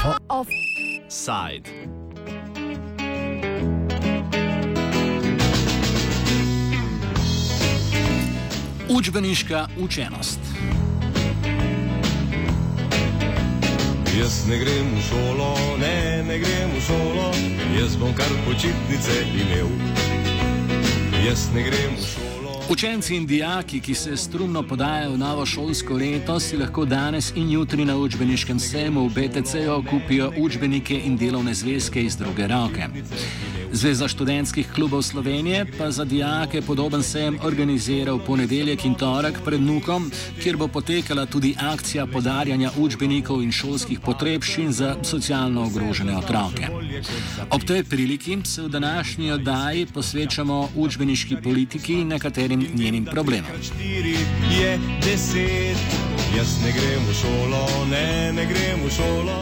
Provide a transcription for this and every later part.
Offside. Učbeniška učenost. Jaz ne grem v šolo, ne, ne grem v šolo, jaz bom kar počitnice imel. Jaz ne grem v šolo. Učenci in dijaki, ki se strumno podajajo v novo šolsko leto, si lahko danes in jutri na učbeniškem sejmu v BTC-ju kupijo učbenike in delovne zvezke iz druge roke. Zveza študentskih klubov Slovenije pa za dijake podoben sejem organizira v ponedeljek in torek pred Nukom, kjer bo potekala tudi akcija podarjanja učbenikov in šolskih potrebščin za socialno ogrožene otroke. Ob tej priliki se v današnji oddaji posvečamo učbeniški politiki in nekaterim njenim problemom. Jaz ne grem v šolo, ne, ne grem v šolo.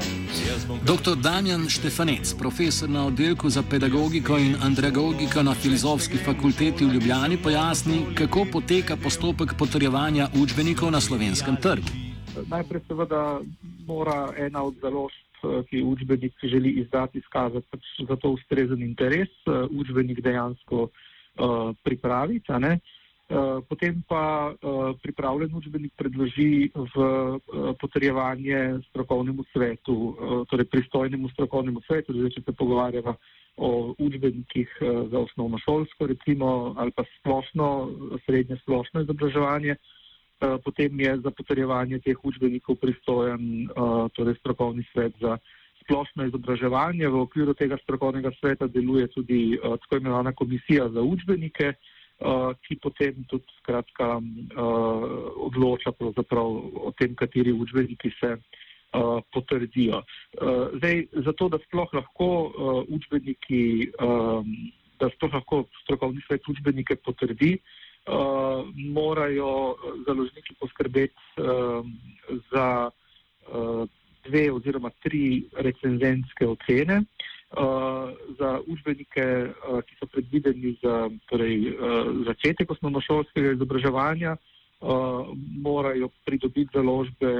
Dr. Damjan Štefanec, profesor na oddelku za pedagogiko in andragogiko na Filozofski fakulteti v Ljubljani, pojasni, kako poteka postopek potrjevanja učbenikov na slovenskem trgu. Najprej seveda mora ena od založb, ki učbenik želi izdati, izkazati pač za to ustrezen interes, učbenik dejansko uh, pripraviti. Eh, potem pa uh, pripravljen učbenik predloži v uh, potrjevanje strokovnemu svetu, torej pristojnemu strokovnemu svetu, zdaj če se pogovarjava o učbenikih za osnovno šolsko, recimo, ali pa splošno, srednje splošno izobraževanje. Potem je za potrjevanje teh učbenikov pristojen torej strokovni svet za splošno izobraževanje. V okviru tega strokovnega sveta deluje tudi tako imenovana komisija za učbenike. Uh, ki potem tudi skratka, uh, odloča o tem, kateri učbeniki se uh, potrdijo. Uh, zdaj, zato, da sploh lahko uh, učbeniki, um, da sploh lahko strokovni svet učbenike potrdi, uh, morajo založniki poskrbeti uh, za uh, dve oziroma tri recenzentske ocene. Uh, za učbenike, uh, ki so predvideni za torej, uh, začetek osnovnošolskega izobraževanja, uh, morajo pridobiti založbe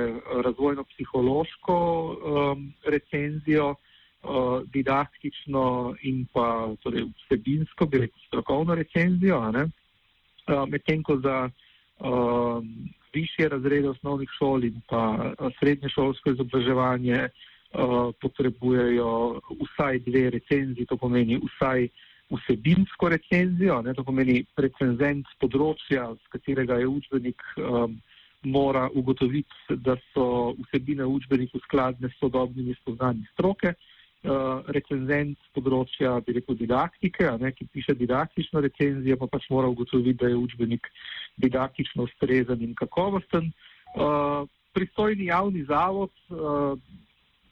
razvojno-psihološko um, recenzijo, uh, didaktično in pa torej, vsebinsko, bi rekel, strokovno recenzijo. Uh, Medtem ko za uh, višje razrede osnovnih šol in pa srednje šolsko izobraževanje potrebujejo vsaj dve recenziji, to pomeni vsaj vsebinsko recenzijo, ne, to pomeni recenzent področja, z katerega je učbenik, um, mora ugotoviti, da so vsebine učbenika skladne s sodobnimi spoznanji stroke. Uh, recenzent področja, bi rekel, didaktike, ne, ki piše didaktično recenzijo, pa pač mora ugotoviti, da je učbenik didaktično ustrezen in kakovosten. Uh, pristojni javni zavod, uh,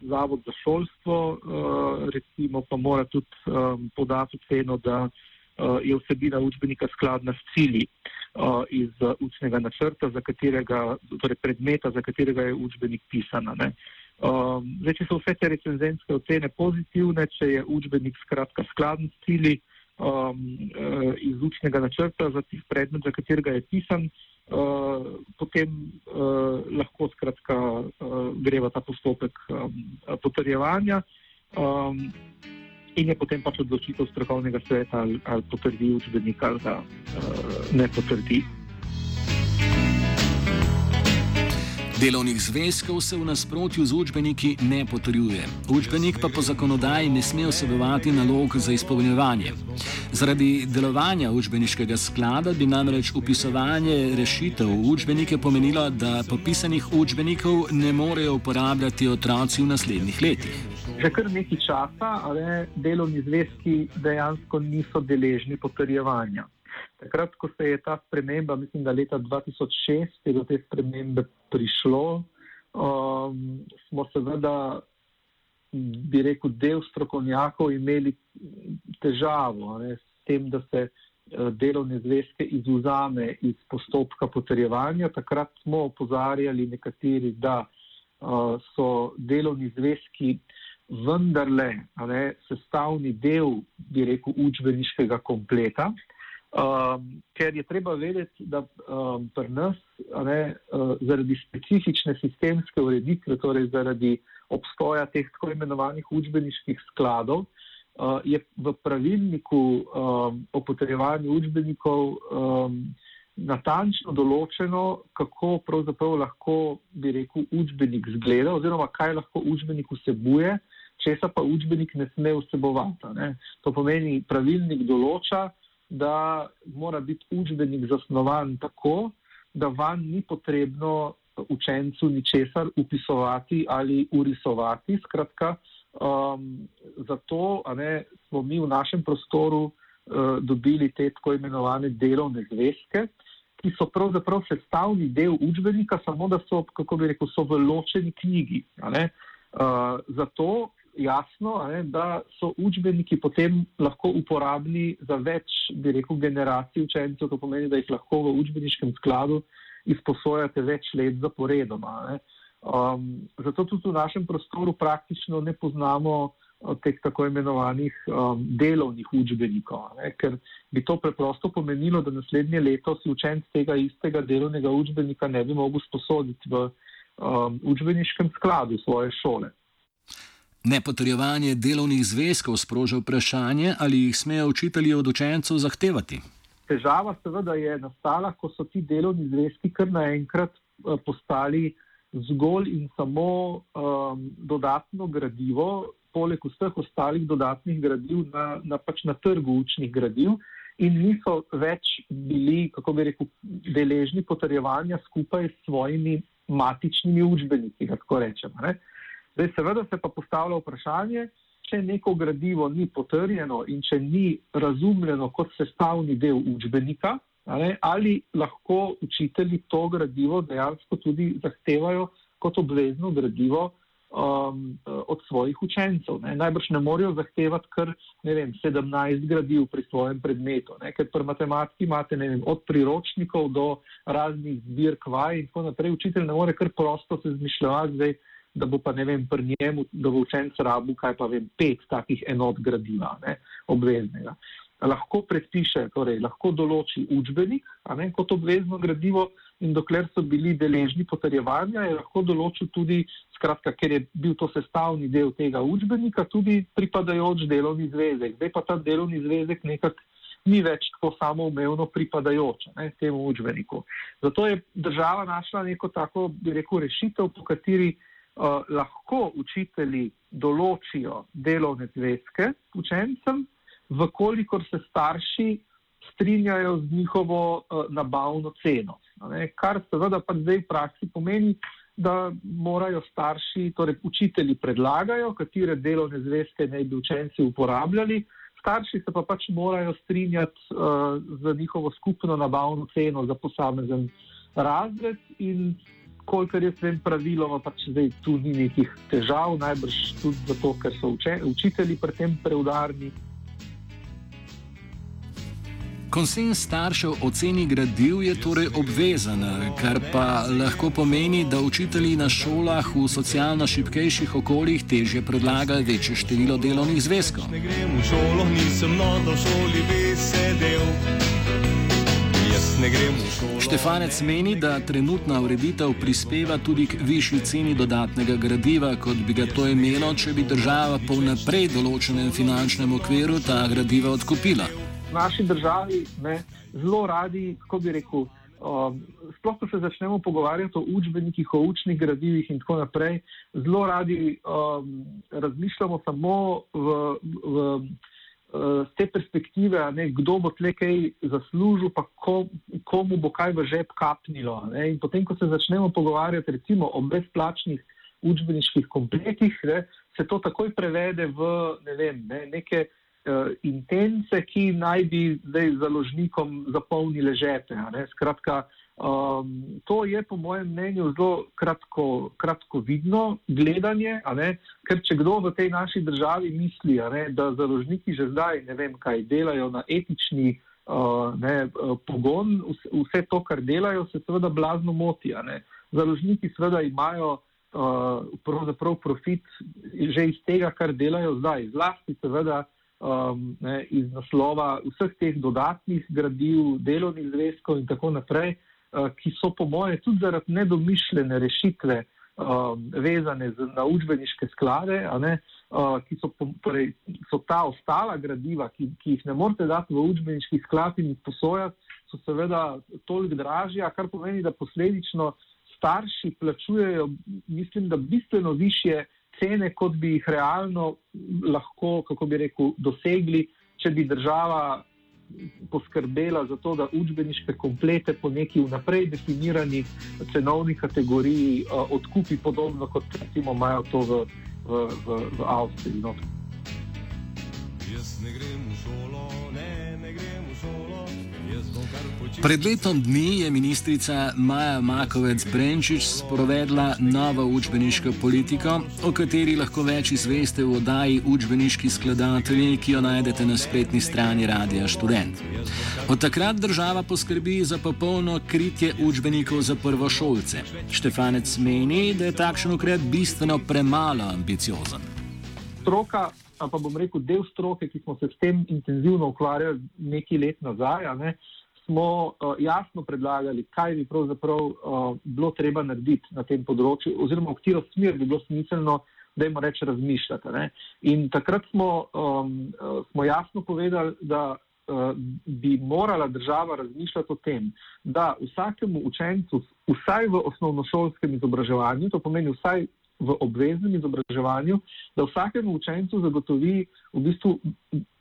zavod za šolstvo, uh, recimo, pa mora tudi um, podati oceno, da uh, je vsebina učbenika skladna s cilji iz učnega načrta, za katerega, torej predmeta, za katerega je učbenik pisana. Um, zdaj, če so vse te recenzentske ocene pozitivne, če je učbenik skratka skladen s cilji iz učnega načrta za tih predmet, za katerega je pisan, uh, potem uh, lahko skratka uh, gre v ta postopek um, potrjevanja um, in je potem pač odločitev strokovnega sveta ali, ali potrdi učbenik ali da uh, ne potrdi. Delovnih zvezkov se v nasprotju z učbeniki ne potrjuje. Učbenik pa po zakonodaji ne sme osebovati nalog za izpolnjevanje. Zaradi delovanja učbeniškega sklada bi namreč upisovanje rešitev v učbenike pomenilo, da popisanih učbenikov ne morejo uporabljati otroci v naslednjih letih. Že kar nekaj časa, ali delovni zvezki dejansko niso deležni potrjevanja. Takrat, ko se je ta sprememba, mislim, da leta 2006 je do te spremembe prišlo, um, smo seveda, bi rekel, del strokovnjakov imeli težavo ne, s tem, da se uh, delovne zvezke izuzame iz postopka potrjevanja. Takrat smo opozarjali nekateri, da uh, so delovni zvezki vendarle ne, sestavni del, bi rekel, učbeniškega kompleta. Um, ker je treba vedeti, da um, pri nas ne, uh, zaradi specifične sistemske ureditve, torej zaradi obstoja teh tako imenovanih učbeniških skladov, uh, je v pravilniku um, o potrjevanju učbenikov um, natančno določeno, kako pravzaprav lahko, bi rekel, učbenik zgleda oziroma kaj lahko učbenik vsebuje, česa pa učbenik ne sme vsebovati. Ne. To pomeni, pravilnik določa, da mora biti učbenik zasnovan tako, da van ni potrebno učencu ničesar upisovati ali urisovati. Skratka, um, zato ne, smo mi v našem prostoru uh, dobili te tako imenovane delovne zvezke, ki so pravzaprav sestavni del učbenika, samo da so, kako bi rekel, so v ločeni knjigi. Uh, zato jasno, ne, da so učbeniki potem lahko uporabni za več, bi rekel, generacij učencev. To pomeni, da jih lahko v učbeniškem skladu izposojate več let zaporedoma. Um, zato tudi v našem prostoru praktično ne poznamo uh, teh tako imenovanih um, delovnih učbenikov, ne, ker bi to preprosto pomenilo, da naslednje leto si učenc tega istega delovnega učbenika ne bi mogel sposoditi v um, učbeniškem skladu svoje šole. Nepotrjevanje delovnih zvezkov sproža vprašanje, ali jih smejo učitelji od učencev zahtevati. Težava seveda je nastala, ko so ti delovni zvezki kar naenkrat eh, postali zgolj in samo um, dodatno gradivo, poleg vseh ostalih dodatnih gradiv na, na, pač na trgu učnih gradiv in niso več bili, kako bi rekel, deležni potrjevanja skupaj s svojimi matičnimi učbeniki, tako rečemo. Ne? Zdaj, seveda se pa postavlja vprašanje, če neko gradivo ni potrjeno in če ni razumljeno kot sestavni del učbenika, ali, lahko učitelji to gradivo dejansko tudi zahtevajo kot obvezno gradivo um, od svojih učencev. Ne. Najbrž ne morejo zahtevati kar vem, 17 gradiv pri svojem predmetu, ne. ker pri matematiki imate vem, od priročnikov do raznih zbirk vaj in tako naprej. Učitelj ne more kar prosto se zmišljati da bo pa ne vem, pri njemu, da bo učenec rabu, kaj pa vem, pet takih enot gradiva, ne, obveznega. Lahko predpiše, torej lahko določi učbenik ne, kot obvezno gradivo in dokler so bili deležni potrjevanja, je lahko določil tudi, skratka, ker je bil to sestavni del tega učbenika, tudi pripadajoč delovni zvezek. Zdaj pa ta delovni zvezek nekako ni več tako samoumevno pripadajoč ne, temu učbeniku. Zato je država našla neko tako, bi rekel, rešitev, po kateri lahko učitelji določijo delovne zvezke učencem, vkolikor se starši strinjajo z njihovo uh, nabavno ceno. Kar seveda pa zdaj v praksi pomeni, da morajo starši, torej učitelji predlagajo, katere delovne zvezke naj bi učenci uporabljali, starši se pa pač morajo strinjati uh, za njihovo skupno nabavno ceno za posamezen razred in kolikor jaz vem, praviloma pač zdaj tu ni nekih težav, najbrž tudi zato, ker so uče, učitelji pri tem preudarni. Konsens staršev o ceni gradiv je torej obvezen, kar pa lahko pomeni, da učitelji na šolah v socialno šipkejših okoljih teže predlagajo večje število delovnih zvezkov. Ne grem v šolo, nisem na šoli, bi sedel ne grem v šolo. Štefanec meni, da trenutna ureditev prispeva tudi k višji ceni dodatnega gradiva, kot bi ga to imelo, če bi država po naprej določenem finančnem okviru ta gradiva odkupila. V naši državi ne, zelo radi, kako bi rekel. Um, sploh, ko se začnemo pogovarjati o učbenikih, o učnih gradivih in tako naprej, zelo radi um, razmišljamo samo v, v, z te perspektive, ne, kdo bo tle kaj zaslužil, pa ko, komu bo kaj v žep kapnilo. Ne. In potem, ko se začnemo pogovarjati recimo o brezplačnih učbeniških kompletih, ne, se to takoj prevede v ne vem, ne, neke uh, intence, ki naj bi zdaj založnikom zapolnile žepe. Skratka, Um, to je, po mojem mnenju, zelo kratko, kratko vidno gledanje, ker če kdo v tej naši državi misli, ne, da založniki že zdaj ne vem, kaj delajo na etični uh, ne, pogon, vse, vse to, kar delajo, se seveda blazno moti. Založniki seveda imajo uh, profit že iz tega, kar delajo zdaj, zlasti seveda um, ne, iz naslova vseh teh dodatnih gradiv, delovnih zvezkov in tako naprej, uh, ki so po moje tudi zaradi nedomišljene rešitve um, vezane na učbeniške sklade, ne, uh, ki so, torej, so ta ostala gradiva, ki, ki jih ne morete dati v učbeniški sklad in jih posojati, so seveda toliko dražja, kar pomeni, da posledično starši plačujejo, mislim, da bistveno više cene, kot bi jih realno lahko, kako bi rekel, dosegli, če bi država poskrbela za to, da učbeniške komplete po neki vnaprej definirani cenovni kategoriji uh, odkupi podobno, kot recimo imajo to v, v, v, v Avstriji. No. Jaz ne grem v šolo, ne, ne grem v šolo. Pred letom dni je ministrica Maja Makovec Brenčič sprovedla novo učbeniško politiko, o kateri lahko več izveste v oddaji Učbeniški skladatelji, ki jo najdete na spletni strani Radia Student. Od takrat država poskrbi za popolno kritje učbenikov za prvošolce. Štefanec meni, da je takšen ukrep bistveno premalo ambiciozen. Stroka pa bom rekel, del stroke, ki smo se s tem intenzivno ukvarjali nekaj let nazaj, ne, smo uh, jasno predlagali, kaj bi pravzaprav uh, bilo treba narediti na tem področju, oziroma v katero smer bi bilo smiselno, da jim reč razmišljati. Ne. In takrat smo, um, smo jasno povedali, da uh, bi morala država razmišljati o tem, da vsakemu učencu, vsaj v osnovnošolskem izobraževanju, to pomeni vsaj v obveznem izobraževanju, da vsakemu učencu zagotovi v bistvu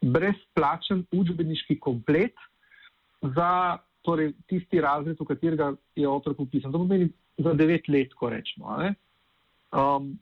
brezplačen učbeniški komplet za torej, tisti razred, v katerega je otrok upisan. To pomeni za devet let, ko rečemo. Um,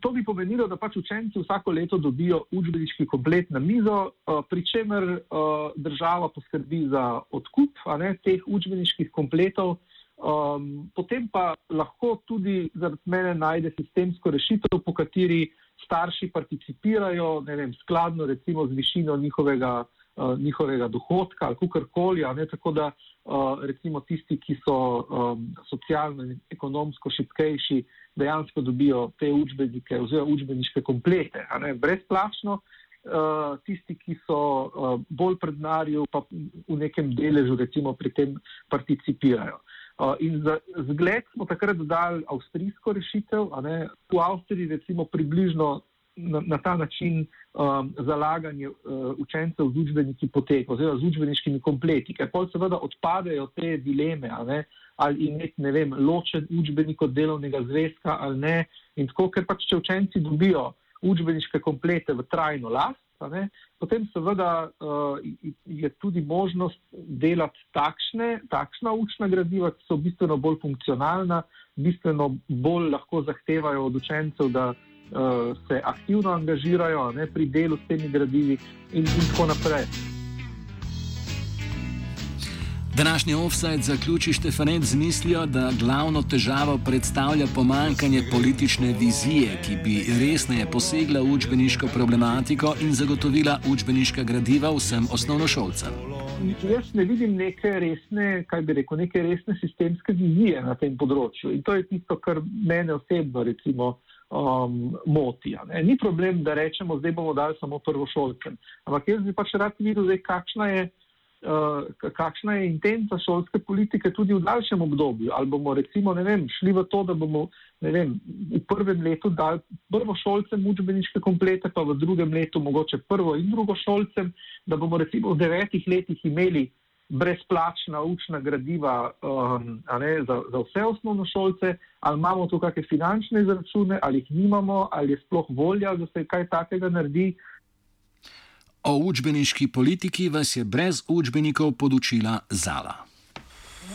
to bi pomenilo, da pač učenci vsako leto dobijo učbeniški komplet na mizo, uh, pri čemer uh, država poskrbi za odkup teh učbeniških kompletov. Um, potem pa lahko tudi zaradi mene najde sistemsko rešitev, po kateri starši participirajo, ne vem, skladno recimo z višino njihovega, uh, njihovega dohodka ali kakorkoli, tako da uh, recimo tisti, ki so um, socialno in ekonomsko šipkejši, dejansko dobijo te učbenike oziroma učbeniške komplete, brezplačno. Uh, tisti, ki so uh, bolj prednari, pa v nekem deležu, recimo, pri tem participirajo. Uh, in za zgled smo takrat dali avstrijsko rešitev, v Avstriji recimo približno na, na ta način um, zalaganje uh, učencev z učbeniki poteka, oziroma z učbeniškimi kompleti, ker pa seveda odpadejo te dileme, ali imeti, ne vem, ločen učbenik od delovnega zvezka ali ne. In tako, ker pač če učenci dobijo učbeniške komplete v trajno last, potem seveda uh, je tudi možnost delati takšne, takšna učna gradiva, ki so bistveno bolj funkcionalna, bistveno bolj lahko zahtevajo od učencev, da uh, se aktivno angažirajo ne, pri delu s temi gradivi in, in tako naprej. Današnji offset zaključi Štefanec z mislijo, da glavno težavo predstavlja pomankanje politične vizije, ki bi resneje posegla v učbeniško problematiko in zagotovila učbeniška gradiva vsem osnovnošolcem. Jaz ne vidim neke resne, kaj bi rekel, neke resne sistemske vizije na tem področju. In to je tisto, kar mene osebno recimo, um, moti. Ni problem, da rečemo, zdaj bomo dali samo prvošolcem. Ampak jaz bi pač rad videl, zdaj, kakšna je. Uh, kakšna je intenca šolske politike tudi v daljšem obdobju. Ali bomo recimo vem, šli v to, da bomo vem, v prvem letu dali prvo šolcem učbeniške komplete, pa v drugem letu mogoče prvo in drugo šolcem, da bomo recimo v devetih letih imeli brezplačna učna gradiva um, ne, za, za vse osnovno šolce, ali imamo tu kakšne finančne izračune, ali jih nimamo, ali je sploh volja, da se kaj takega naredi. O učbeniški politiki vas je brez učbenikov podučila Zala.